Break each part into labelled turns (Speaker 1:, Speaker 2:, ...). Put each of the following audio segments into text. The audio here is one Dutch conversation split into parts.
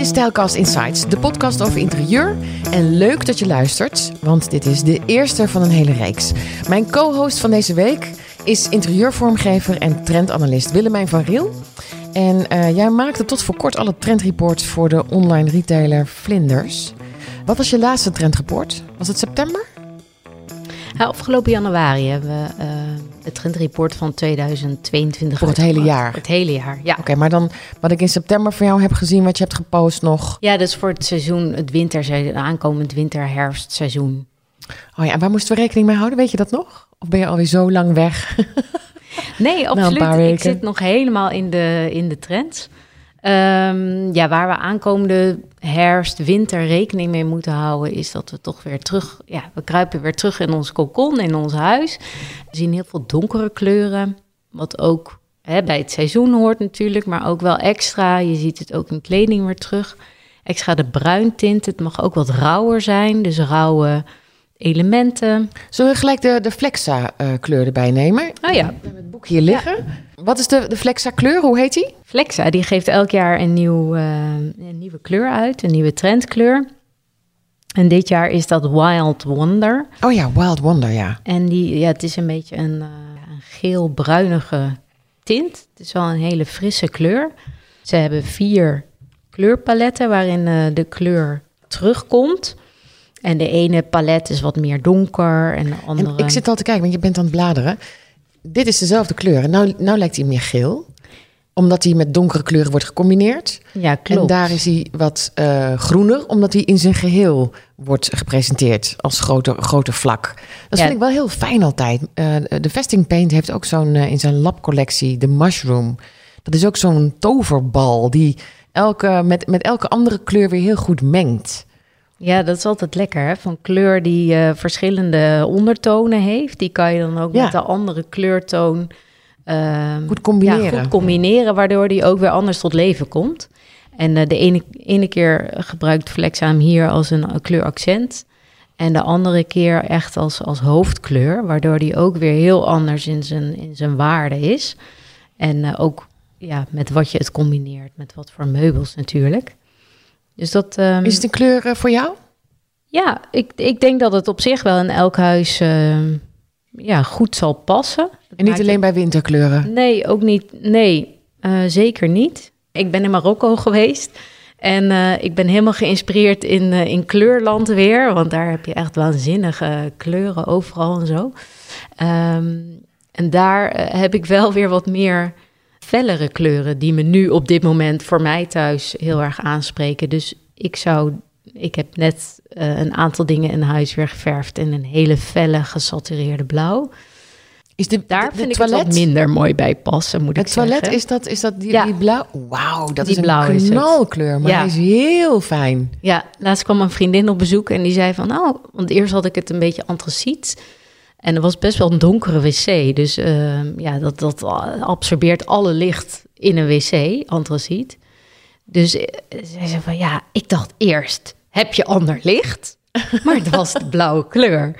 Speaker 1: is Stijlcast Insights, de podcast over interieur. En leuk dat je luistert, want dit is de eerste van een hele reeks. Mijn co-host van deze week is interieurvormgever en trendanalist Willemijn van Riel. En uh, jij maakte tot voor kort alle trendreports voor de online retailer Vlinders. Wat was je laatste trendreport? Was het september?
Speaker 2: Ja, afgelopen januari hebben we uh, het trendreport van 2022.
Speaker 1: Voor het hele jaar?
Speaker 2: Het hele jaar, ja.
Speaker 1: Oké, maar dan wat ik in september van jou heb gezien, wat je hebt gepost nog.
Speaker 2: Ja, dat is voor het seizoen, het winterseizoen, aankomend winter-herfstseizoen.
Speaker 1: Oh ja, en waar moesten we rekening mee houden? Weet je dat nog? Of ben je alweer zo lang weg?
Speaker 2: nee, absoluut. Ik zit nog helemaal in de, in de trends. Um, ja, waar we aankomende herfst, winter rekening mee moeten houden, is dat we toch weer terug, ja, we kruipen weer terug in ons kokon, in ons huis. We zien heel veel donkere kleuren, wat ook hè, bij het seizoen hoort natuurlijk, maar ook wel extra. Je ziet het ook in kleding weer terug. Extra de bruintint, het mag ook wat rauwer zijn, dus rauwe elementen.
Speaker 1: Zullen we gelijk de, de Flexa-kleur erbij nemen?
Speaker 2: Oh ja. We
Speaker 1: hebben het boek hier liggen. Wat is de, de Flexa-kleur? Hoe heet die?
Speaker 2: Flexa, die geeft elk jaar een, nieuw, uh, een nieuwe kleur uit, een nieuwe trendkleur. En dit jaar is dat Wild Wonder.
Speaker 1: Oh ja, Wild Wonder, ja.
Speaker 2: En die, ja, het is een beetje een, uh, een geel-bruinige tint. Het is wel een hele frisse kleur. Ze hebben vier kleurpaletten waarin de kleur terugkomt. En de ene palet is wat meer donker en de andere...
Speaker 1: En ik zit al te kijken, want je bent aan het bladeren. Dit is dezelfde kleur. En nou, nou lijkt hij meer geel omdat hij met donkere kleuren wordt gecombineerd.
Speaker 2: Ja, klopt.
Speaker 1: En daar is hij wat uh, groener, omdat hij in zijn geheel wordt gepresenteerd als groter, groter vlak. Dat vind ik wel heel fijn altijd. Uh, de Vesting Paint heeft ook zo'n uh, in zijn labcollectie, de Mushroom. Dat is ook zo'n toverbal die elke, met, met elke andere kleur weer heel goed mengt.
Speaker 2: Ja, dat is altijd lekker. Hè? Van kleur die uh, verschillende ondertonen heeft. Die kan je dan ook ja. met de andere kleurtoon
Speaker 1: uh, goed, combineren.
Speaker 2: Ja, goed combineren. Waardoor die ook weer anders tot leven komt. En uh, de ene, ene keer gebruikt Flexa hem hier als een kleuraccent. En de andere keer echt als, als hoofdkleur. Waardoor die ook weer heel anders in zijn, in zijn waarde is. En ook ja, met wat je het combineert. Met wat voor meubels natuurlijk. Dus dat, um,
Speaker 1: is het een kleur uh, voor jou?
Speaker 2: Ja, ik, ik denk dat het op zich wel in elk huis uh, ja, goed zal passen. Dat
Speaker 1: en niet alleen bij winterkleuren?
Speaker 2: Nee, ook niet. Nee, uh, zeker niet. Ik ben in Marokko geweest. En ik ben helemaal geïnspireerd in, in kleurland weer. Want daar heb je echt waanzinnige kleuren overal en zo. Um, en daar heb ik wel weer wat meer fellere kleuren die me nu op dit moment voor mij thuis heel erg aanspreken. Dus ik zou, ik heb net uh, een aantal dingen in huis weer geverfd in een hele felle gesatureerde blauw.
Speaker 1: Is de,
Speaker 2: Daar
Speaker 1: de,
Speaker 2: vind
Speaker 1: toilet?
Speaker 2: ik het wat minder mooi bij passen, moet
Speaker 1: het
Speaker 2: ik zeggen.
Speaker 1: Het toilet, is dat, is dat die, ja. die blauw? Wauw, dat
Speaker 2: die
Speaker 1: is
Speaker 2: blauw
Speaker 1: een knalkleur, maar
Speaker 2: ja.
Speaker 1: is heel fijn.
Speaker 2: Ja, laatst kwam een vriendin op bezoek en die zei van... oh, want eerst had ik het een beetje antraciet... En er was best wel een donkere wc. Dus uh, ja, dat, dat absorbeert alle licht in een wc, antraciet. Dus uh, zij zei van ja, ik dacht eerst, heb je ander licht? Maar het was de blauwe kleur.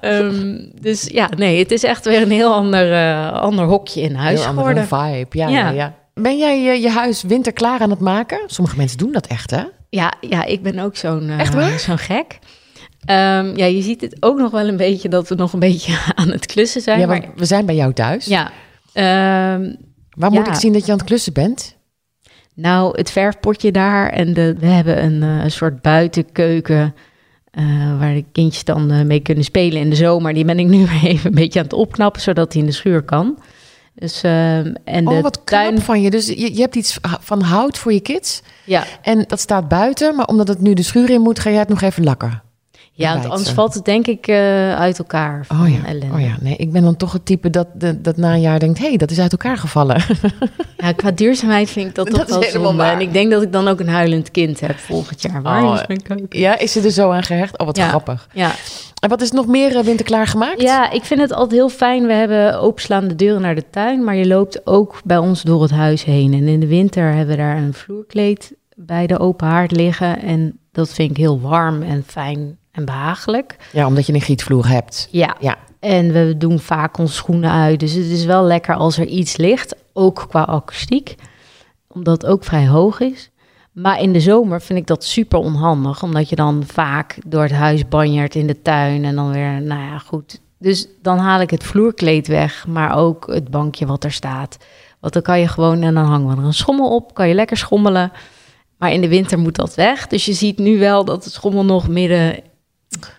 Speaker 2: um, dus ja, nee, het is echt weer een heel ander, uh, ander hokje in huis
Speaker 1: heel
Speaker 2: geworden.
Speaker 1: vibe, ja, ja. ja. Ben jij je, je huis winterklaar aan het maken? Sommige mensen doen dat echt, hè?
Speaker 2: Ja, ja ik ben ook zo'n zo'n gek. Um, ja, je ziet het ook nog wel een beetje dat we nog een beetje aan het klussen zijn.
Speaker 1: Ja, maar we zijn bij jou thuis.
Speaker 2: Ja. Um,
Speaker 1: Waar moet ik zien dat je aan het klussen bent?
Speaker 2: Nou, het verfpotje daar en de, we hebben een, uh, een soort buitenkeuken uh, waar de kindjes dan uh, mee kunnen spelen in de zomer. Die ben ik nu even een beetje aan het opknappen, zodat hij in de schuur kan. Dus, uh, en
Speaker 1: oh,
Speaker 2: de
Speaker 1: wat
Speaker 2: tuin...
Speaker 1: van je. Dus je, je hebt iets van hout voor je kids.
Speaker 2: Ja.
Speaker 1: En dat staat buiten, maar omdat het nu de schuur in moet, ga jij het nog even lakken.
Speaker 2: Ja, want anders valt het denk ik uh, uit elkaar.
Speaker 1: Oh ja. Ellende. oh ja, nee, ik ben dan toch het type dat, dat, dat na een jaar denkt... hé, hey, dat is uit elkaar gevallen.
Speaker 2: Ja, qua duurzaamheid vind ik dat,
Speaker 1: dat
Speaker 2: toch wel zonde. En ik denk dat ik dan ook een huilend kind heb volgend jaar. Waar
Speaker 1: oh,
Speaker 2: is mijn keuken?
Speaker 1: Ja, is ze er zo aan gehecht? Oh, wat
Speaker 2: ja.
Speaker 1: grappig.
Speaker 2: Ja.
Speaker 1: En wat is nog meer uh, winterklaar gemaakt?
Speaker 2: Ja, ik vind het altijd heel fijn. We hebben openslaande deuren naar de tuin... maar je loopt ook bij ons door het huis heen. En in de winter hebben we daar een vloerkleed bij de open haard liggen... en dat vind ik heel warm en fijn en behagelijk.
Speaker 1: Ja, omdat je een gietvloer hebt.
Speaker 2: Ja.
Speaker 1: ja.
Speaker 2: En we doen vaak onze schoenen uit. Dus het is wel lekker als er iets ligt, ook qua akoestiek. Omdat het ook vrij hoog is. Maar in de zomer vind ik dat super onhandig, omdat je dan vaak door het huis banjert in de tuin en dan weer, nou ja, goed. Dus dan haal ik het vloerkleed weg, maar ook het bankje wat er staat. Want dan kan je gewoon, en dan hangen we er een schommel op, kan je lekker schommelen. Maar in de winter moet dat weg. Dus je ziet nu wel dat het schommel nog midden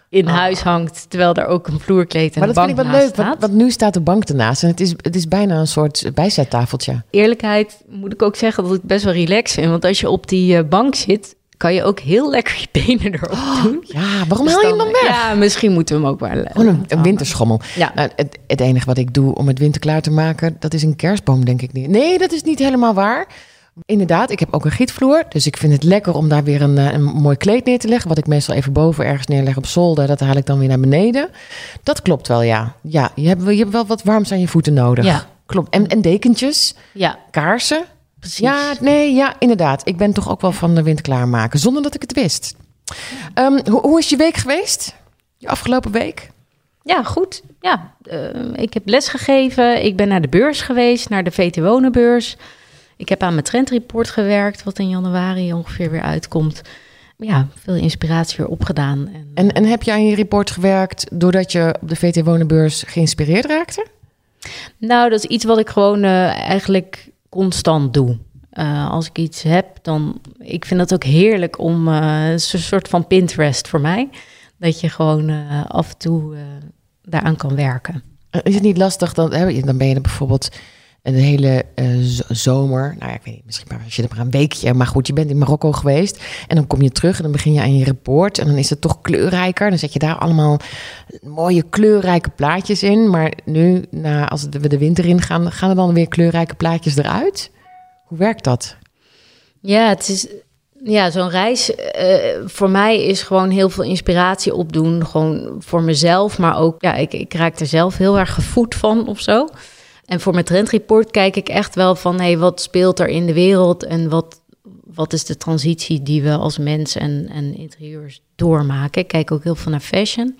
Speaker 2: in ah. huis hangt, terwijl er ook een vloerkleed en maar een bank
Speaker 1: Maar dat vind ik wel leuk, want, nu staat de bank ernaast en het is, het is bijna een soort bijzettafeltje.
Speaker 2: Eerlijkheid moet ik ook zeggen dat ik best wel relax vind, want als je op die eh, bank zit, kan je ook heel lekker je benen erop oh, doen.
Speaker 1: ja, waarom dus haal je hem dan weg?
Speaker 2: Ja, misschien moeten we hem ook wel...
Speaker 1: Gewoon een, winterschommel. Ja. Nou, het, het enige wat ik doe om het winter klaar te maken, dat is een kerstboom, denk ik niet. Nee, dat is niet helemaal waar. Inderdaad, ik heb ook een gietvloer. Dus ik vind het lekker om daar weer een, eh, een mooi kleed neer te leggen. Wat ik meestal even boven ergens neerleg op zolder. Dat haal ik dan weer naar beneden. Dat klopt wel, ja. Ja, je hebt, je hebt wel wat warms aan je voeten nodig. Ja. Klopt. En, en dekentjes. Ja. Kaarsen. Precies. Ja, nee, ja, inderdaad. Ik ben toch ook wel van de wind klaarmaken. Zonder dat ik het wist. Um, hoe, hoe is je week geweest? Je afgelopen week?
Speaker 2: Ja, goed. Ja, uh, ik heb les gegeven. Ik ben naar de beurs geweest, naar de VT Wonenbeurs. Ik heb aan mijn trendreport gewerkt, wat in januari ongeveer weer uitkomt. Ja, veel inspiratie weer opgedaan.
Speaker 1: En, en, en heb je aan je report gewerkt doordat je op de VT Wonenbeurs geïnspireerd raakte?
Speaker 2: Nou, dat is iets wat ik gewoon uh, eigenlijk constant doe. Uh, als ik iets heb, dan. Ik vind het ook heerlijk om. Uh, een soort van Pinterest voor mij. Dat je gewoon af en toe daaraan kan werken.
Speaker 1: Is het niet lastig? Dan, dan ben je bijvoorbeeld een hele uh, zomer. Nou ja, ik weet niet, misschien maar als je er maar een weekje. Maar goed, je bent in Marokko geweest. En dan kom je terug en dan begin je aan je rapport. En dan is het toch kleurrijker. Dan zet je daar allemaal mooie kleurrijke plaatjes in. Maar nu, als we de winter in gaan, gaan er dan weer kleurrijke plaatjes eruit? Hoe werkt dat?
Speaker 2: Ja, het is. Ja, zo'n reis uh, voor mij is gewoon heel veel inspiratie opdoen. Gewoon voor mezelf, maar ook, ja, ik, ik raak er zelf heel erg gevoed van of zo. En voor mijn trendreport kijk ik echt wel van... hey, wat speelt er in de wereld en wat, wat is de transitie die we als mens en, en interieurs doormaken. Ik kijk ook heel veel naar fashion.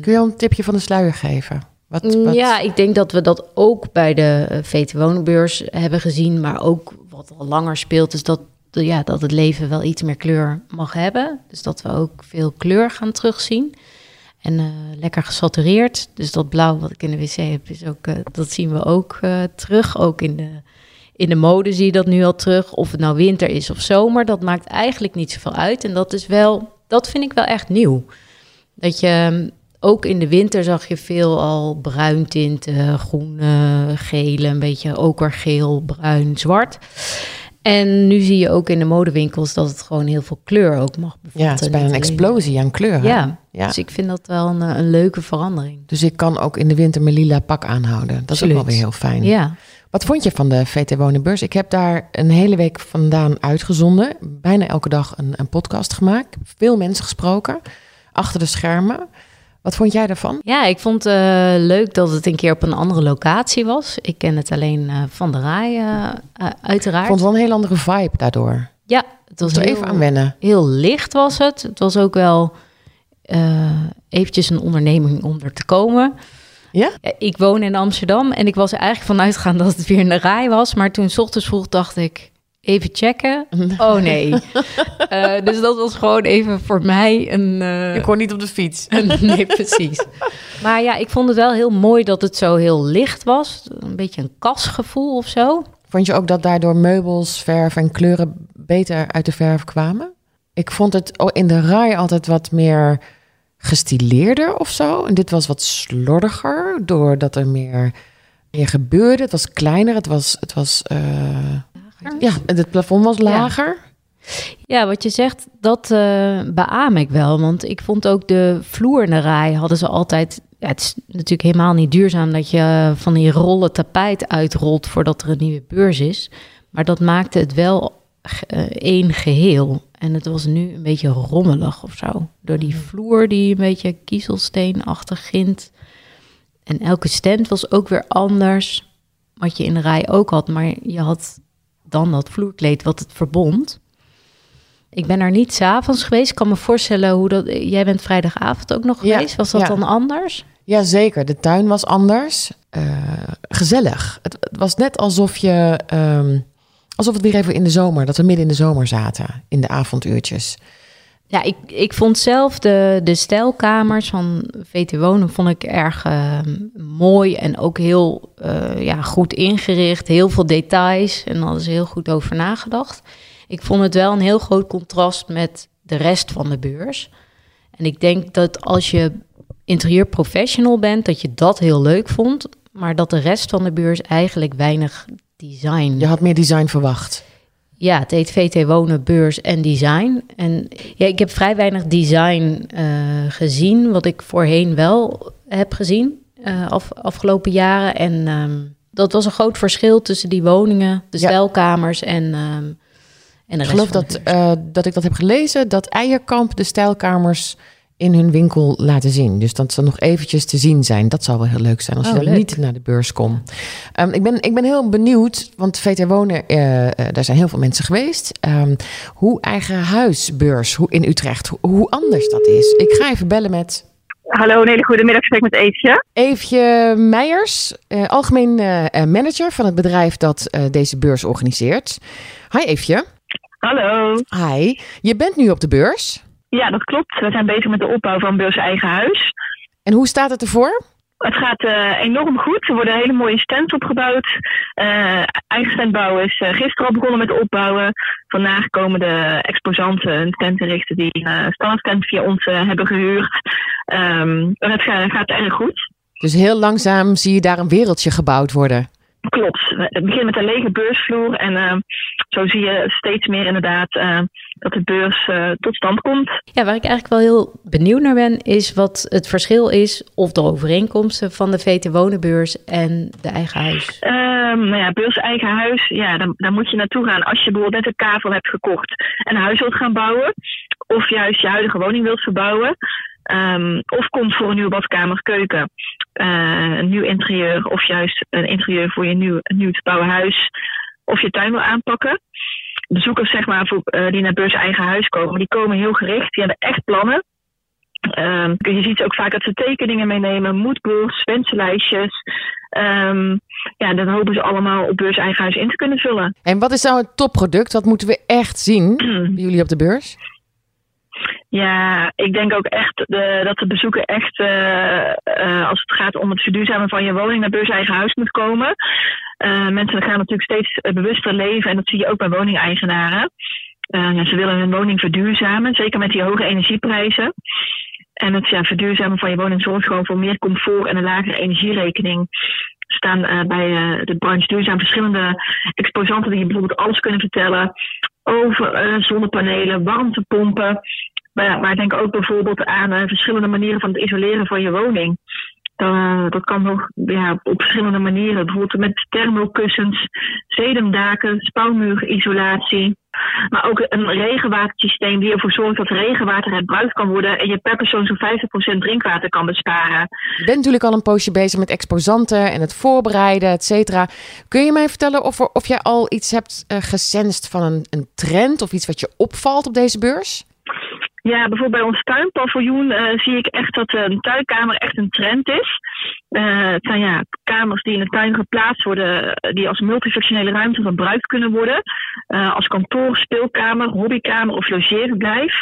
Speaker 1: Kun je al een tipje van de sluier geven?
Speaker 2: Wat, mm, wat... Ja, ik denk dat we dat ook bij de eh, VT Wonenbeurs hebben gezien. Maar ook wat al langer speelt, is dat, ja, dat het leven wel iets meer kleur mag hebben. Dus dat we ook veel kleur gaan terugzien. En uh, lekker gesatureerd. Dus dat blauw wat ik in de wc heb, is ook, uh, dat zien we ook uh, terug. Ook in de, in de mode zie je dat nu al terug. Of het nou winter is of zomer, dat maakt eigenlijk niet zoveel uit. En dat is wel, dat vind ik wel echt nieuw. Dat je mm, ook in de winter zag je veel al bruin tinten, groen, gele, een beetje okergeel, bruin, zwart. En nu zie je ook in de modewinkels dat het gewoon heel veel kleur ook mag bevatten.
Speaker 1: Ja, het is bijna een explosie aan kleur.
Speaker 2: Ja, ja, dus ik vind dat wel een, een, leuke verandering.
Speaker 1: Dus ik kan ook in de winter mijn lila pak aanhouden. Dat is ook wel weer heel fijn.
Speaker 2: Ja.
Speaker 1: Wat vond je van de VT Wonenbeurs? Ik heb daar een hele week vandaan uitgezonden. Bijna elke dag een, een podcast gemaakt. Veel mensen gesproken. Achter de schermen. Wat vond jij daarvan?
Speaker 2: Ja, ik vond het uh, leuk dat het een keer op een andere locatie was. Ik ken het alleen uh, van de Rai, uh, uiteraard. Ik
Speaker 1: vond het wel een heel andere vibe daardoor.
Speaker 2: Ja, het was er
Speaker 1: even aan wennen.
Speaker 2: Heel licht was het. Het was ook wel eventjes een onderneming om er te komen.
Speaker 1: Ja?
Speaker 2: Ik woon in Amsterdam en ik was er eigenlijk vanuit gegaan dat het weer een Rai was. Maar toen s ochtends vroeg dacht ik, even checken. Oh nee. Uh, dus dat was gewoon even voor mij een. Uh,
Speaker 1: ik kon niet op de fiets.
Speaker 2: nee, precies. Maar ja, ik vond het wel heel mooi dat het zo heel licht was. Een beetje een kasgevoel of zo.
Speaker 1: Vond je ook dat daardoor meubels, verf en kleuren beter uit de verf kwamen? Ik vond het in de rij altijd wat meer gestileerder of zo. En dit was wat slordiger, doordat er meer, meer gebeurde. Het was kleiner, het was, het was uh, ja, het plafond was lager.
Speaker 2: Ja. wat je zegt, dat uh, beaam ik wel. Want ik vond ook de vloer in de rij hadden ze altijd... Ja, het is natuurlijk helemaal niet duurzaam dat je van die rollen tapijt uitrolt voordat er een nieuwe beurs is. Maar dat maakte het wel uh, één geheel. En het was nu een beetje rommelig of zo. Door die vloer die een beetje kiezelsteenachtig gint. En elke stand was ook weer anders. Wat je in de rij ook had. Maar je had dan dat vloerkleed wat het verbond. Ik ben er niet s'avonds geweest. Ik kan me voorstellen hoe dat. Jij bent vrijdagavond ook nog geweest. was dat dan anders?
Speaker 1: Ja, zeker. De tuin was anders. Uh, gezellig. Het, het, was net alsof je. Um, alsof het weer even in de zomer, dat we midden in de zomer zaten, in de avonduurtjes.
Speaker 2: Ja, ik, ik vond zelf de, de stijlkamers van VT Wonen vond ik erg uh, mooi en ook heel uh, ja, goed ingericht. Heel veel details en ze heel goed over nagedacht. Ik vond het wel een heel groot contrast met de rest van de beurs. En ik denk dat als je interieurprofessional bent, dat je dat heel leuk vond. Maar dat de rest van de beurs eigenlijk weinig design.
Speaker 1: Je had meer design verwacht.
Speaker 2: Ja, het heet VT Wonen, Beurs en Design. En ja, ik heb vrij weinig design uh, gezien, wat ik voorheen wel heb gezien uh, af, afgelopen jaren. En um, dat was een groot verschil tussen die woningen, de ja. stijlkamers en, um, en de
Speaker 1: Ik geloof dat, uh, dat ik dat heb gelezen, dat Eierkamp de stijlkamers in hun winkel laten zien. Dus dat ze nog eventjes te zien zijn. Dat zou wel heel leuk zijn als oh, je dan niet naar de beurs komt. Um, ik, ben, ik ben heel benieuwd, want VT Wonen, uh, daar zijn heel veel mensen geweest. Um, hoe eigen huisbeurs hoe in Utrecht, hoe, hoe, anders dat is. Ik ga even bellen met...
Speaker 3: Hallo, een hele goede middag. Ik met Eefje.
Speaker 1: Eefje Meijers, uh, algemeen manager van het bedrijf dat deze beurs organiseert. Hi Eefje.
Speaker 3: Hallo.
Speaker 1: Hi. Je bent nu op de beurs.
Speaker 3: Ja, dat klopt. We zijn bezig met de opbouw van Beurs Eigen Huis.
Speaker 1: En hoe staat het ervoor?
Speaker 3: Het gaat uh, enorm goed. Er worden hele mooie stands opgebouwd. Uh, eigen stand bouwen is uh, gisteren al begonnen met opbouwen. Vandaag komen de exposanten een stand te richten die een standstand via ons hebben gehuurd. Um, en het gaat, gaat erg goed.
Speaker 1: Dus heel langzaam zie je daar een wereldje gebouwd worden.
Speaker 3: Klopt. Het begint met een lege beursvloer en zo zie je steeds meer inderdaad dat de beurs uh, tot stand komt.
Speaker 2: Ja, waar ik eigenlijk wel heel benieuwd naar ben, is wat het verschil is of de overeenkomsten van de VT Wonenbeurs en de eigen huis.
Speaker 3: Um, nou ja, beurs eigen huis, ja, dan, dan moet je naartoe gaan als je bijvoorbeeld net een kavel hebt gekocht en een huis wilt gaan bouwen. Of juist je huidige woning wilt verbouwen. Um, of komt voor een nieuwe badkamer, keuken, uh, een nieuw interieur of juist een interieur voor je nieuw, nieuw te bouwen huis of je tuin wil aanpakken. Bezoekers zeg maar, voor, uh, die naar beurs eigen huis komen, die komen heel gericht, die hebben echt plannen. Um, je ziet ook vaak dat ze tekeningen meenemen, moodboards, wensenlijstjes. Um, ja, dan hopen ze allemaal op beurs eigen huis in te kunnen vullen.
Speaker 1: En wat is nou het topproduct? Wat moeten we echt zien bij jullie op de beurs?
Speaker 3: Ja, ik denk ook echt dat de bezoeker echt, uh, uh, als het gaat om het verduurzamen van je woning, naar beurs eigen huis moet komen. Uh, mensen gaan natuurlijk steeds bewuster leven en dat zie je ook bij woningeigenaren. ze willen hun woning verduurzamen, zeker met die hoge energieprijzen. En het ja, verduurzamen van je woning zorgt gewoon voor meer comfort en een lagere energierekening staan bij de branche duurzaam verschillende exposanten die je bijvoorbeeld alles kunnen vertellen over zonnepanelen, warmtepompen, maar, maar denk ook bijvoorbeeld aan verschillende manieren van het isoleren van je woning. Uh, dat kan nog ja, op verschillende manieren. Bijvoorbeeld met thermokussens, sedumdaken, spouwmuurisolatie. Maar ook een regenwatersysteem die ervoor zorgt dat regenwater herbruikt kan worden en je per persoon zo'n 50% drinkwater kan besparen.
Speaker 1: Je bent natuurlijk al een poosje bezig met exposanten en het voorbereiden, et cetera. Kun je mij vertellen of, of jij al iets hebt uh, van een, een trend of iets wat je opvalt op deze beurs?
Speaker 3: Ja, bijvoorbeeld bij ons tuinpaviljoen uh, zie ik echt dat een tuinkamer echt een trend is. Uh, het zijn ja, kamers die in de tuin geplaatst worden, die als multifunctionele ruimte gebruikt kunnen worden. Als kantoor, speelkamer, hobbykamer of logeerverblijf.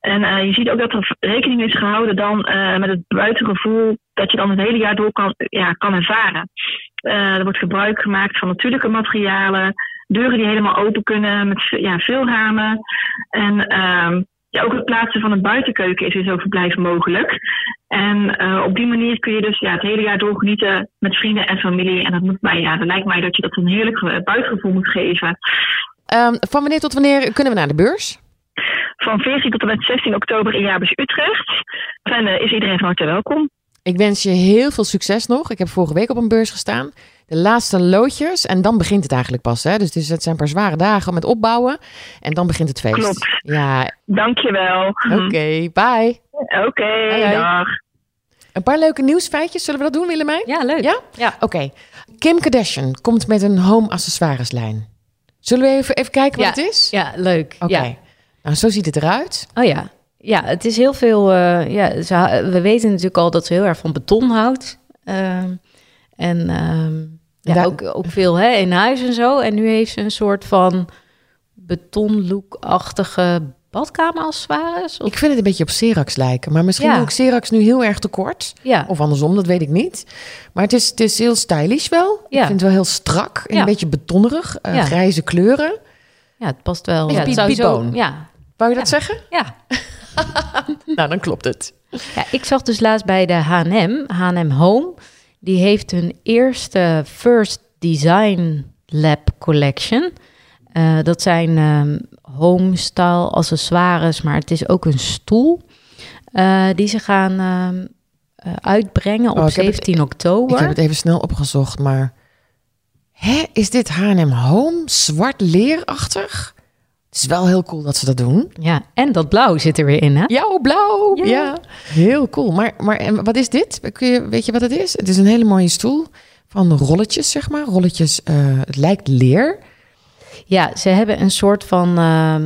Speaker 3: En je ziet ook dat er rekening is gehouden dan met het buitengevoel dat je dan het hele jaar door kan, ja, kan ervaren. er wordt gebruik gemaakt van natuurlijke materialen, deuren die helemaal open kunnen met ja, veel ramen. En ehm, ja, ook het plaatsen van een buitenkeuken is dus ook verblijf mogelijk. En uh, op die manier kun je dus ja, het hele jaar door genieten met vrienden en familie. En dat, moet mij, ja, dat lijkt mij dat je dat een heerlijk buitengevoel moet geven.
Speaker 1: Um, van wanneer tot wanneer kunnen we naar de beurs?
Speaker 3: Van 14 tot en met 16 oktober in Jabes Utrecht. En uh, is iedereen van harte welkom.
Speaker 1: Ik wens je heel veel succes nog. Ik heb vorige week op een beurs gestaan. De laatste loodjes en dan begint het eigenlijk pas. Hè? Dus het zijn een paar zware dagen met opbouwen en dan begint het feest.
Speaker 3: Klopt. Ja. Dankjewel.
Speaker 1: Oké, okay, bye.
Speaker 3: Oké, okay, dag.
Speaker 1: Een paar leuke nieuwsfeitjes. Zullen we dat doen, Willemijn?
Speaker 2: Ja, leuk.
Speaker 1: Ja?
Speaker 2: ja.
Speaker 1: Oké. Okay. Kim Kardashian komt met een home accessoireslijn. Zullen we even, even kijken wat
Speaker 2: ja.
Speaker 1: het is?
Speaker 2: Ja, leuk.
Speaker 1: Oké.
Speaker 2: Ja.
Speaker 1: Nou, zo ziet het eruit.
Speaker 2: Oh ja. Ja, het is heel veel. Uh, ja, ze, we weten natuurlijk al dat ze heel erg van beton houdt. Uh, en uh, Ja, ook, ook veel hè, in huis en zo. En nu heeft ze een soort van betonlook-achtige badkamer als het ware is.
Speaker 1: Ik vind het een beetje op Xerox lijken. Maar misschien ja. doe ik Xerox nu heel erg tekort. Ja. Of andersom, dat weet ik niet. Maar het is, het is heel stylish wel. Ja. Ik vind het wel heel strak. En een beetje betonnerig. Uh, grijze kleuren.
Speaker 2: Ja, het past wel.
Speaker 1: Ja,
Speaker 2: het
Speaker 1: zou zo, ja. Wou je dat zeggen?
Speaker 2: Ja.
Speaker 1: nou, dan klopt het.
Speaker 2: Ja, ik zag dus laatst bij de H&M, H&M Home... die heeft hun eerste First Design Lab Collection... Uh, dat zijn um, homestyle accessoires, maar het is ook een stoel uh, die ze gaan uh, uitbrengen op 17 oktober.
Speaker 1: Ik heb het even snel opgezocht, maar hè, is dit H&M Home zwart leerachtig? Het is wel heel cool dat ze dat doen.
Speaker 2: Ja, en dat blauw zit er weer in, hè?
Speaker 1: Jouw blauw. Ja. ja. heel cool. Maar, maar en wat is dit? Kun je, weet je wat het is? Het is een hele mooie stoel van rolletjes, zeg maar. Rolletjes, het lijkt leer.
Speaker 2: Ja, ze hebben een soort van uh,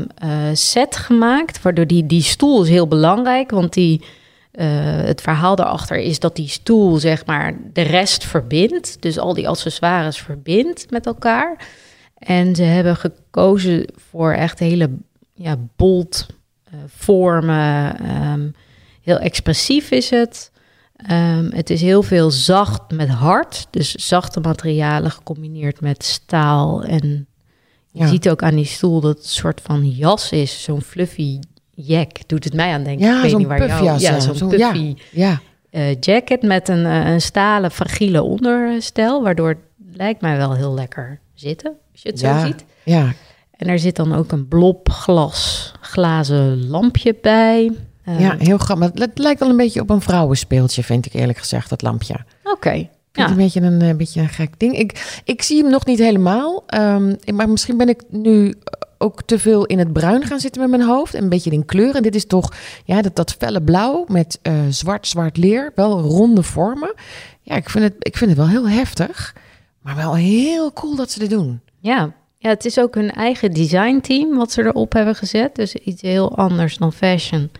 Speaker 2: set gemaakt, waardoor die, die stoel is heel belangrijk, want die, uh, het verhaal daarachter is dat die stoel zeg maar de rest verbindt, dus al die accessoires verbindt met elkaar. En ze hebben gekozen voor echt hele ja, bold uh, vormen, um, heel expressief is het. Um, het is heel veel zacht met hard, dus zachte materialen gecombineerd met staal en je ziet ook aan die stoel dat het een soort van jas is, zo'n fluffy jack. Doet het mij aan denken.
Speaker 1: Ja, zo'n puffjas. Ja, zo'n zo, puffy
Speaker 2: ja, uh, jacket met een, uh, een stalen fragiele onderstel, waardoor het lijkt mij wel heel lekker zitten, als je het zo ziet.
Speaker 1: Ja.
Speaker 2: En er zit dan ook een blob glas, glazen lampje bij.
Speaker 1: Uh, ja, heel grappig. Het lijkt wel een beetje op een vrouwenspeeltje, vind ik eerlijk gezegd, dat lampje.
Speaker 2: Oké.
Speaker 1: Ja. Een beetje een, een, beetje een gek ding. Ik, ik zie hem nog niet helemaal. Um, maar misschien ben ik nu ook te veel in het bruin gaan zitten met mijn hoofd. En een beetje in kleur. En dit is toch ja, dat, dat felle blauw met uh, zwart, zwart leer. Wel ronde vormen. Ja, ik vind, het, ik vind het wel heel heftig. Maar wel heel cool dat ze dit doen.
Speaker 2: Ja, ja het is ook hun eigen designteam wat ze erop hebben gezet. Dus iets heel anders dan fashion.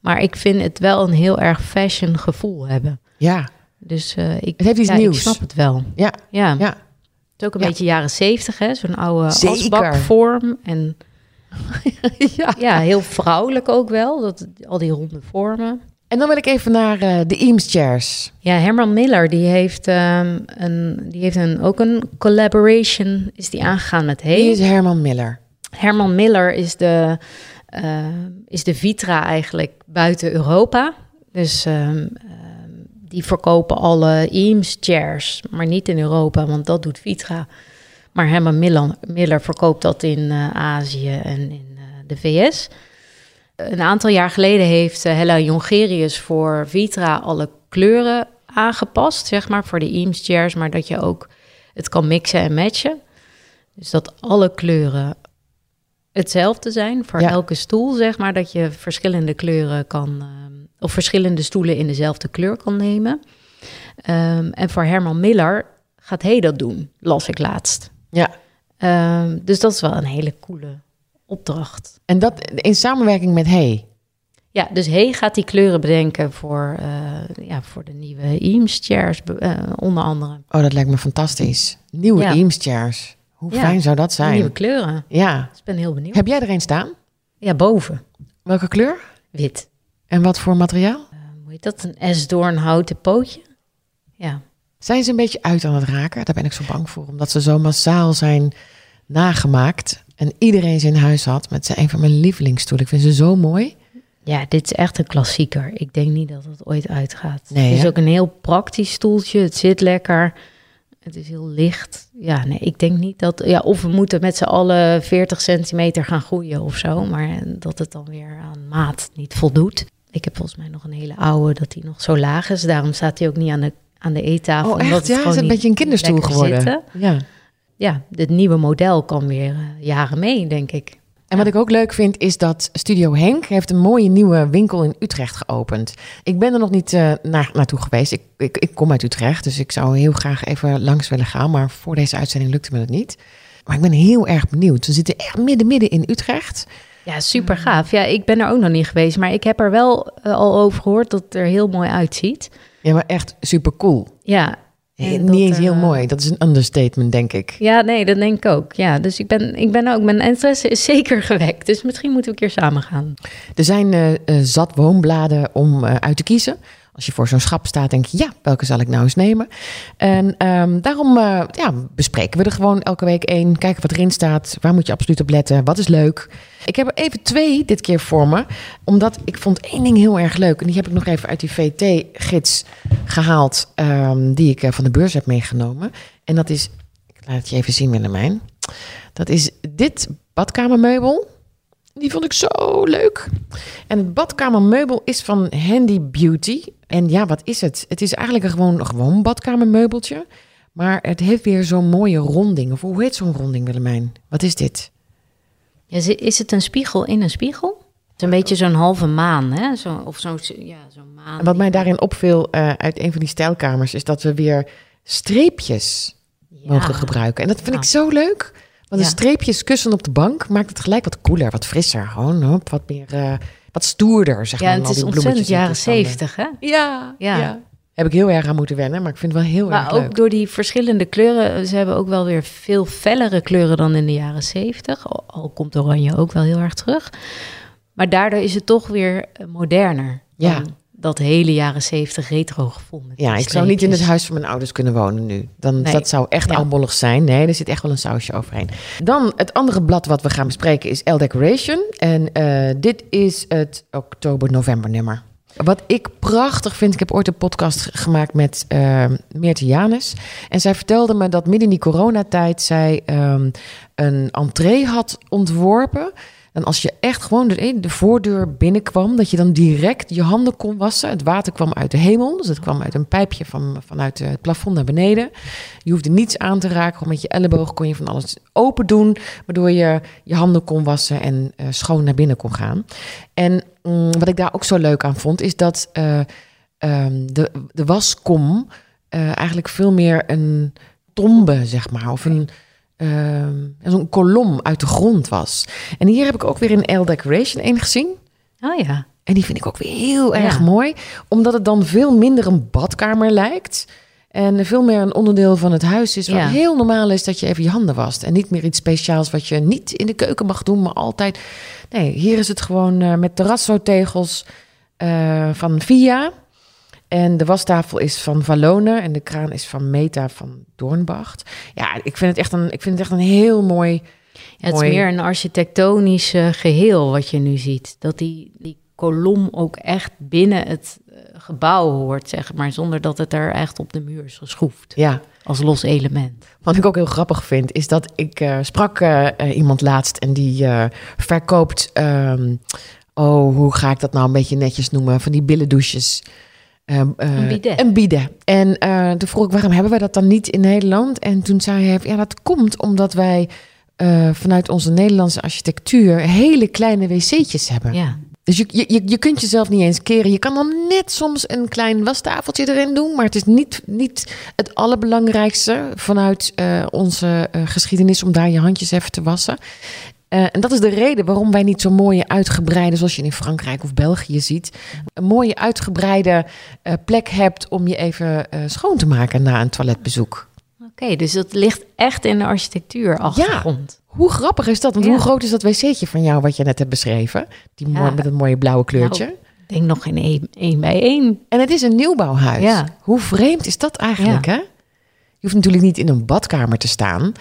Speaker 2: Maar ik vind het wel een heel erg fashion gevoel hebben.
Speaker 1: Ja.
Speaker 2: Dus uh, ik,
Speaker 1: het heeft iets nieuws.
Speaker 2: ik snap het wel.
Speaker 1: Ja.
Speaker 2: Ja.
Speaker 1: ja.
Speaker 2: Het is ook een beetje jaren zeventig, hè? Zo'n oude asbakvorm. En ja. ja, heel vrouwelijk ook wel. Dat, al die ronde vormen.
Speaker 1: En dan wil ik even naar uh, de Eames Chairs.
Speaker 2: Ja, Herman Miller, die heeft, um, een, die heeft een, ook een collaboration, is die aangegaan met Hey.
Speaker 1: Wie is Herman Miller?
Speaker 2: Herman Miller is de, uh, is de Vitra eigenlijk buiten Europa. Dus um, die verkopen alle Eames chairs, maar niet in Europa, want dat doet Vitra. Maar Herman Miller, Miller verkoopt dat in uh, Azië en in de VS. Een aantal jaar geleden heeft uh, Hella Jongerius voor Vitra alle kleuren aangepast, zeg maar, voor de Eames chairs, maar dat je ook het kan mixen en matchen. Dus dat alle kleuren hetzelfde zijn voor elke stoel, zeg maar, dat je verschillende kleuren kan of verschillende stoelen in dezelfde kleur kan nemen. Um, en voor Herman Miller gaat hij dat doen, las ik laatst.
Speaker 1: Ja.
Speaker 2: Um, dus dat is wel een hele coole opdracht.
Speaker 1: En dat in samenwerking met Hey?
Speaker 2: Ja, dus Hey gaat die kleuren bedenken voor, uh, ja, voor de nieuwe Eames chairs, uh, onder andere.
Speaker 1: Oh, dat lijkt me fantastisch. Nieuwe ja. Eames chairs. Hoe ja. fijn zou dat zijn?
Speaker 2: Nieuwe kleuren.
Speaker 1: Ja.
Speaker 2: Dus ik ben heel benieuwd.
Speaker 1: Heb jij er een staan?
Speaker 2: Ja, boven.
Speaker 1: Welke kleur?
Speaker 2: Wit.
Speaker 1: En wat voor materiaal?
Speaker 2: Uh, hoe heet dat? Een esdoornhouten pootje. Ja.
Speaker 1: Zijn ze een beetje uit aan het raken? Daar ben ik zo bang voor, omdat ze zo massaal zijn nagemaakt. En iedereen ze in huis had met een van mijn lievelingsstoelen. Ik vind ze zo mooi.
Speaker 2: Ja, dit is echt een klassieker. Ik denk niet dat het ooit uitgaat. Nee, het is ook een heel praktisch stoeltje. Het zit lekker. Het is heel licht. Ja, nee, ik denk niet dat... Ja, of we moeten met z'n allen 40 centimeter gaan groeien of zo. Maar dat het dan weer aan maat niet voldoet. Ik heb volgens mij nog een hele oude dat die nog zo laag is. Daarom staat hij ook niet aan de, aan de eettafel.
Speaker 1: Oh, echt? ja, het is een beetje een kinderstoel geworden. Zitten. Ja.
Speaker 2: Ja, dit nieuwe model kan weer uh, jaren mee, denk ik.
Speaker 1: En wat ik ook leuk vind, is dat Studio Henk heeft een mooie nieuwe winkel in Utrecht geopend. Ik ben er nog niet uh, naar, naartoe geweest. Ik, ik, ik, kom uit Utrecht, dus ik zou heel graag even langs willen gaan. Maar voor deze uitzending lukte me dat niet. Maar ik ben heel erg benieuwd. We zitten echt midden, midden in Utrecht.
Speaker 2: Ja, super gaaf. Ja, ik ben er ook nog niet geweest, maar ik heb er wel uh, al over gehoord dat het er heel mooi uitziet.
Speaker 1: Ja, maar echt super cool.
Speaker 2: Ja,
Speaker 1: niet eens heel mooi. Dat is een understatement, denk ik.
Speaker 2: Ja, nee, dat denk ik ook. Ja, dus ik ben, ik ben ook, mijn interesse is zeker gewekt. Dus misschien moeten we een keer samen gaan.
Speaker 1: Er zijn uh, zat woonbladen om uh, uit te kiezen. Als je voor zo'n schap staat, denk je, ja, welke zal ik nou eens nemen? En um, daarom uh, ja, bespreken we er gewoon elke week één. Kijken wat erin staat. Waar moet je absoluut op letten? Wat is leuk? Ik heb er even twee dit keer voor me. Omdat ik vond één ding heel erg leuk. En die heb ik nog even uit die VT-gids gehaald. Um, die ik uh, van de beurs heb meegenomen. En dat is, ik laat het je even zien, Willemijn. Dat is dit badkamermeubel. Die vond ik zo leuk. En het badkamermeubel is van Handy Beauty. En ja, wat is het? Het is eigenlijk een gewoon, gewoon badkamermeubeltje. Maar het heeft weer zo'n mooie ronding. Of hoe heet zo'n ronding, Willemijn? Wat is dit?
Speaker 2: Ja, is het een spiegel in een spiegel? Het is een beetje zo'n halve maan, hè? Zo, of zo'n ja, zo'n maan.
Speaker 1: En wat mij daarin opviel uh, uit een van die stijlkamers... is dat we weer streepjes ja. mogen gebruiken. En dat vind ik zo leuk. Want de streepjes kussen op de bank maakt het gelijk wat koeler, wat frisser. Gewoon wat meer, uh, wat stoerder, zeg
Speaker 2: ja,
Speaker 1: maar.
Speaker 2: Ja, het is ontzettend jaren zeventig, hè?
Speaker 1: Ja, ja, ja. Heb ik heel erg aan moeten wennen, maar ik vind het wel heel
Speaker 2: maar
Speaker 1: erg leuk.
Speaker 2: ook door die verschillende kleuren. Ze hebben ook wel weer veel fellere kleuren dan in de jaren zeventig. Al, al komt oranje ook wel heel erg terug. Maar daardoor is het toch weer eh, moderner.
Speaker 1: Ja
Speaker 2: dat hele jaren zeventig retro gevoel.
Speaker 1: Ja, ik zou niet in het huis van mijn ouders kunnen wonen nu. Dan, Dat zou echt ja. zijn. Nee, er zit echt wel een sausje overheen. Dan het andere blad wat we gaan bespreken is L Decoration. En uh, dit is het oktober-november nummer. Wat ik prachtig vind, ik heb ooit een podcast gemaakt met uh, Meerte Janus. En zij vertelde me dat midden in die coronatijd zij um, een entree had ontworpen en als je echt gewoon de, de voordeur binnenkwam, dat je dan direct je handen kon wassen. Het water kwam uit de hemel, dus het kwam uit een pijpje van, vanuit het plafond naar beneden. Je hoefde niets aan te raken, met je elleboog kon je van alles open doen, waardoor je je handen kon wassen en uh, schoon naar binnen kon gaan. En um, wat ik daar ook zo leuk aan vond, is dat um, de, de waskom eigenlijk veel meer een tombe, zeg maar, of een uh, zo'n kolom uit de grond was. En hier heb ik ook weer in L Decoration één gezien.
Speaker 2: Oh ja.
Speaker 1: En die vind ik ook weer heel erg mooi, omdat het dan veel minder een badkamer lijkt. En veel meer een onderdeel van het huis is. Wat ja. heel normaal is dat je even je handen wast. En niet meer iets speciaals wat je niet in de keuken mag doen, maar altijd. Nee, hier is het gewoon uh, met terrazzo-tegels uh, van Via. En de wastafel is van Valone en de kraan is van Meta van Doornbacht. Ja, ik vind het echt een, ik vind het echt een heel mooi.
Speaker 2: Ja, het is meer een architectonisch uh, geheel wat je nu ziet. Dat die, die kolom ook echt binnen het uh, gebouw hoort, zeg maar, zonder dat het er echt op de muur is geschroefd.
Speaker 1: Ja.
Speaker 2: Als los element.
Speaker 1: Wat ik ook heel grappig vind, is dat ik uh, sprak iemand laatst en die verkoopt. Um, oh, hoe ga ik dat nou een beetje netjes noemen? Van die billendouches.
Speaker 2: Uh, een bieden.
Speaker 1: Een bieden. En uh, toen vroeg ik, waarom hebben wij dat dan niet in Nederland? En toen zei hij, ja, dat komt omdat wij uh, vanuit onze Nederlandse architectuur hele kleine wc'tjes hebben.
Speaker 2: Ja.
Speaker 1: Dus je, je, je kunt jezelf niet eens keren. Je kan dan net soms een klein wastafeltje erin doen, maar het is niet, niet het allerbelangrijkste vanuit onze geschiedenis om daar je handjes even te wassen. Uh, en dat is de reden waarom wij niet zo'n mooie uitgebreide, zoals je in Frankrijk of België ziet, een mooie uitgebreide uh, plek hebt om je even uh, schoon te maken na een toiletbezoek.
Speaker 2: Oké, okay, dus dat ligt echt in de architectuur achtergrond.
Speaker 1: Ja, hoe grappig is dat? Want ja. hoe groot is dat wc'tje van jou wat je net hebt beschreven? Die ja. met een mooie blauwe kleurtje.
Speaker 2: Nou, ik denk nog geen één bij één.
Speaker 1: En het is een nieuwbouwhuis. Hoe vreemd is dat eigenlijk, hè? Je hoeft natuurlijk niet in een badkamer te staan.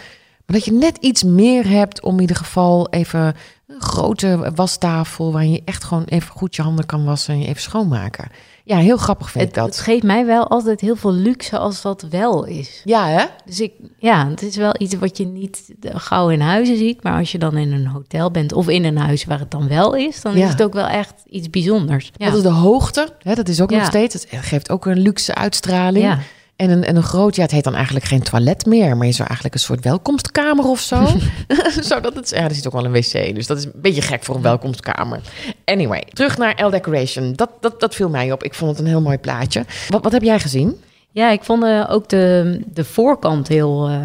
Speaker 1: Maar dat je net iets meer hebt om in ieder geval even een grote wastafel... waar je echt gewoon even goed je handen kan wassen en je even schoonmaken. Ja, heel grappig vind
Speaker 2: het,
Speaker 1: ik dat.
Speaker 2: Het geeft mij wel altijd heel veel luxe als dat wel is.
Speaker 1: Ja, hè?
Speaker 2: Dus ik, ja, het is wel iets wat je niet gauw in huizen ziet. Maar als je dan in een hotel bent of in een huis waar het dan wel is... dan
Speaker 1: ja.
Speaker 2: is het ook wel echt iets bijzonders.
Speaker 1: Ja. Dat is de hoogte, hè? dat is ook ja. nog steeds... het geeft ook een luxe uitstraling... En een, en een groot, ja, het heet dan eigenlijk geen toilet meer, maar je zou eigenlijk een soort welkomstkamer of zo. Zodat het, ja, er zit ook wel een wc, dus dat is een beetje gek voor een welkomstkamer. Anyway, terug naar L Decoration. Dat, dat, dat viel mij op. Ik vond het een heel mooi plaatje. Wat, wat heb jij gezien?
Speaker 2: Ja, ik vond uh, ook de, de voorkant heel uh,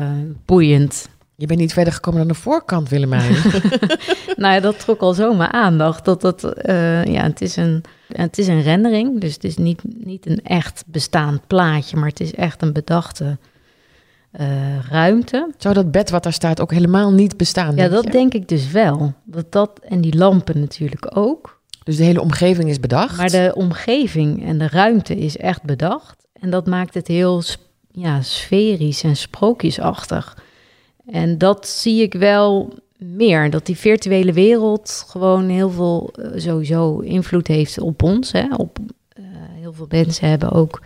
Speaker 2: boeiend.
Speaker 1: Je bent niet verder gekomen dan de voorkant, Willemijn.
Speaker 2: nou ja, dat trok al zo mijn aandacht. Dat dat, uh, ja, het is een, het is een rendering, dus het is niet, niet een echt bestaand plaatje, maar het is echt een bedachte uh, ruimte.
Speaker 1: Zou dat bed wat daar staat ook helemaal niet bestaan?
Speaker 2: Ja, dat denk ik dus wel. Dat dat en die lampen natuurlijk ook.
Speaker 1: Dus de hele omgeving is bedacht?
Speaker 2: Maar de omgeving en de ruimte is echt bedacht. En dat maakt het heel ja, sferisch en sprookjesachtig. En dat zie ik wel meer. Dat die virtuele wereld gewoon heel veel uh, sowieso invloed heeft op ons. Hè? Op, uh, heel veel mensen hebben ook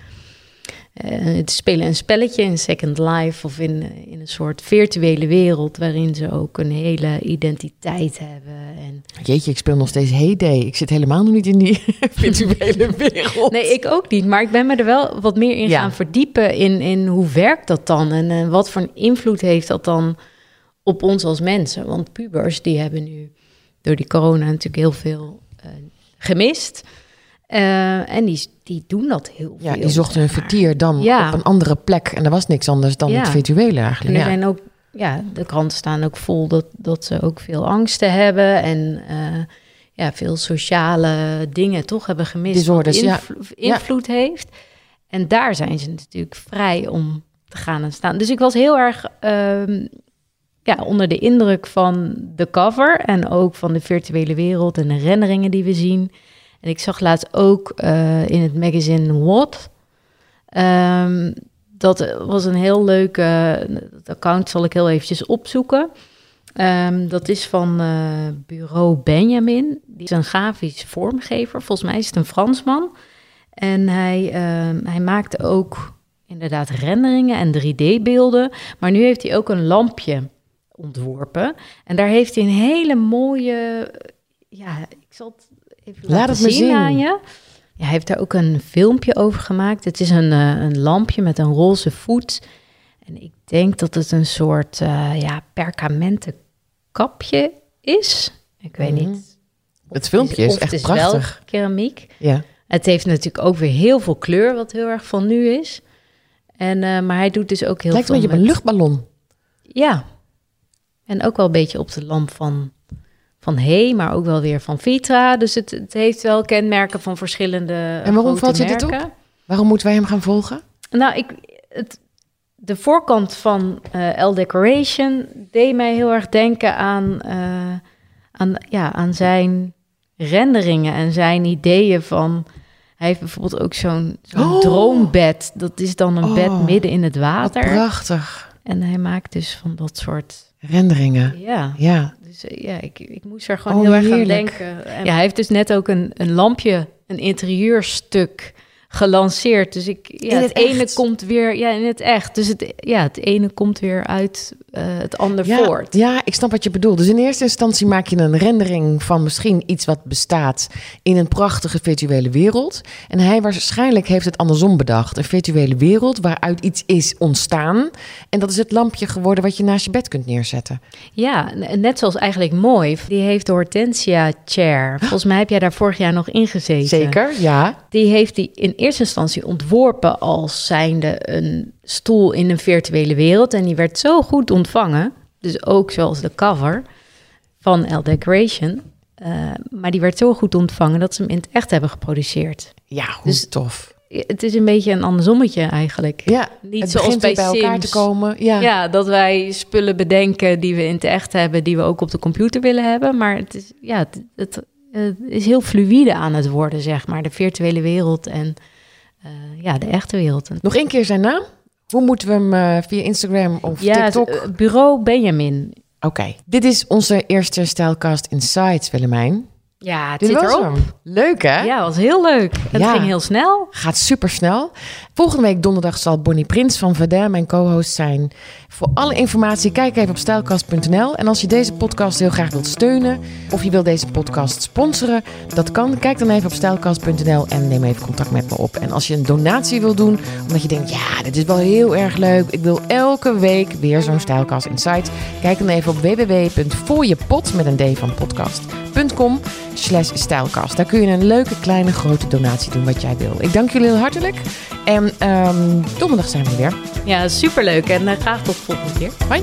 Speaker 2: uh, spelen een spelletje in Second Life of in, in een soort virtuele wereld waarin ze ook een hele identiteit hebben. En...
Speaker 1: Jeetje, ik speel nog steeds Heyday. Ik zit helemaal nog niet in die virtuele wereld.
Speaker 2: Nee, ik ook niet. Maar ik ben me er wel wat meer in gaan verdiepen in, in hoe werkt dat dan en, en wat voor invloed heeft dat dan op ons als mensen. Want pubers die hebben nu door die corona natuurlijk heel veel uh, gemist. Uh, en die, die doen dat heel veel.
Speaker 1: Ja, die zochten hun vertier dan ja. op een andere plek. En er was niks anders dan het virtuele eigenlijk.
Speaker 2: En er zijn ook, ja, de kranten staan ook vol dat, dat ze ook veel angsten hebben. En uh, ja, veel sociale dingen toch hebben gemist.
Speaker 1: Disorders,
Speaker 2: wat invlo invloed heeft. En daar zijn ze natuurlijk vrij om te gaan en staan. Dus ik was heel erg uh, ja, onder de indruk van de cover. En ook van de virtuele wereld en de renderingen die we zien. En ik zag laatst ook uh, in het magazine What. Um, dat was een heel leuke account, zal ik heel eventjes opzoeken. Um, dat is van uh, bureau Benjamin. Die is een grafisch vormgever. Volgens mij is het een Fransman. En hij, uh, hij maakte ook inderdaad renderingen en 3D-beelden. Maar nu heeft hij ook een lampje ontworpen. En daar heeft hij een hele mooie... Ja, ik zal het
Speaker 1: Laat het me zien, aan je.
Speaker 2: Ja, hij heeft daar ook een filmpje over gemaakt. Het is een, uh, een lampje met een roze voet. En ik denk dat het een soort uh, ja, perkamenten kapje is. Ik weet mm. niet.
Speaker 1: Het filmpje is, is echt het is prachtig.
Speaker 2: Wel keramiek. Ja. Het heeft natuurlijk ook weer heel veel kleur, wat heel erg van nu is. En, uh, maar hij doet dus ook heel
Speaker 1: Lijkt
Speaker 2: veel.
Speaker 1: Lijkt een beetje op een luchtballon.
Speaker 2: Ja. En ook wel een beetje op de lamp van van Hey, maar ook wel weer van Vitra. Dus het, het heeft wel kenmerken van verschillende. En waarom valt je dit op?
Speaker 1: Waarom moeten wij hem gaan volgen?
Speaker 2: Nou, ik, het, de voorkant van uh, L Decoration deed mij heel erg denken aan, uh, aan, ja, aan zijn renderingen en zijn ideeën van. Hij heeft bijvoorbeeld ook zo'n oh. droombed. Dat is dan een bed oh. midden in het water.
Speaker 1: Prachtig.
Speaker 2: En hij maakt dus van dat soort
Speaker 1: renderingen.
Speaker 2: Ja. ja. Dus eh, ja, ik, ik moest er gewoon oh, heel erg aan denken. En ja, hij heeft dus net ook een, een lampje, een interieurstuk gelanceerd. Dus ik, ja, het, ene komt weer, ja, in het echt. Dus het, ja, het ene komt weer uit uh, het ander
Speaker 1: ja,
Speaker 2: voort.
Speaker 1: Ja, ik snap wat je bedoelt. Dus in eerste instantie maak je een rendering van misschien iets wat bestaat in een prachtige virtuele wereld. En hij waarschijnlijk heeft het andersom bedacht. Een virtuele wereld waaruit iets is ontstaan. En dat is het lampje geworden wat je naast je bed kunt neerzetten.
Speaker 2: Ja, net zoals eigenlijk mooi. Die heeft de Hortensia Chair. Volgens mij heb jij daar vorig jaar nog in gezeten.
Speaker 1: Zeker, ja.
Speaker 2: Die heeft die in eerste instantie ontworpen als zijnde een stoel in een virtuele wereld. En die werd zo goed ontvangen, dus ook zoals de cover van L Decoration. Uh, maar die werd zo goed ontvangen dat ze hem in het echt hebben geproduceerd.
Speaker 1: Ja, hoe dus tof.
Speaker 2: Het is een beetje een andersommetje eigenlijk.
Speaker 1: Ja, niet het zoals bij, bij elkaar te komen.
Speaker 2: Ja. ja, dat wij spullen bedenken die we in het echt hebben, die we ook op de computer willen hebben. Maar het is, ja, het, het uh, is heel fluïde aan het worden, zeg maar. De virtuele wereld en uh, ja, de echte wereld.
Speaker 1: Nog één keer zijn naam? Hoe moeten we hem uh, via Instagram of ja, TikTok?
Speaker 2: bureau Benjamin.
Speaker 1: Oké, dit is onze eerste Stylecast Insights, Willemijn.
Speaker 2: Ja, het Dit zit erop. Hem.
Speaker 1: Leuk hè?
Speaker 2: Ja, was heel leuk. Het ging heel snel.
Speaker 1: Gaat super snel. Volgende week donderdag zal Bonnie Prins van Verdun mijn co-host zijn. Voor alle informatie kijk even op stijlkast.nl. En als je deze podcast heel graag wilt steunen of je wilt deze podcast sponsoren, dat kan. Kijk dan even op stijlkast.nl en neem even contact met me op. En als je een donatie wil doen, omdat je denkt, ja, dit is wel heel erg leuk. Ik wil elke week weer zo'n Stijlkast Insight. Kijk dan even op www.voorjepot met een D van podcast.com slash stijlkast. Daar kun je een leuke, kleine, grote donatie doen wat jij wil. Ik dank jullie heel hartelijk. En um, donderdag zijn we weer.
Speaker 2: Ja, superleuk. En uh, graag tot volgende keer.
Speaker 1: Hoi.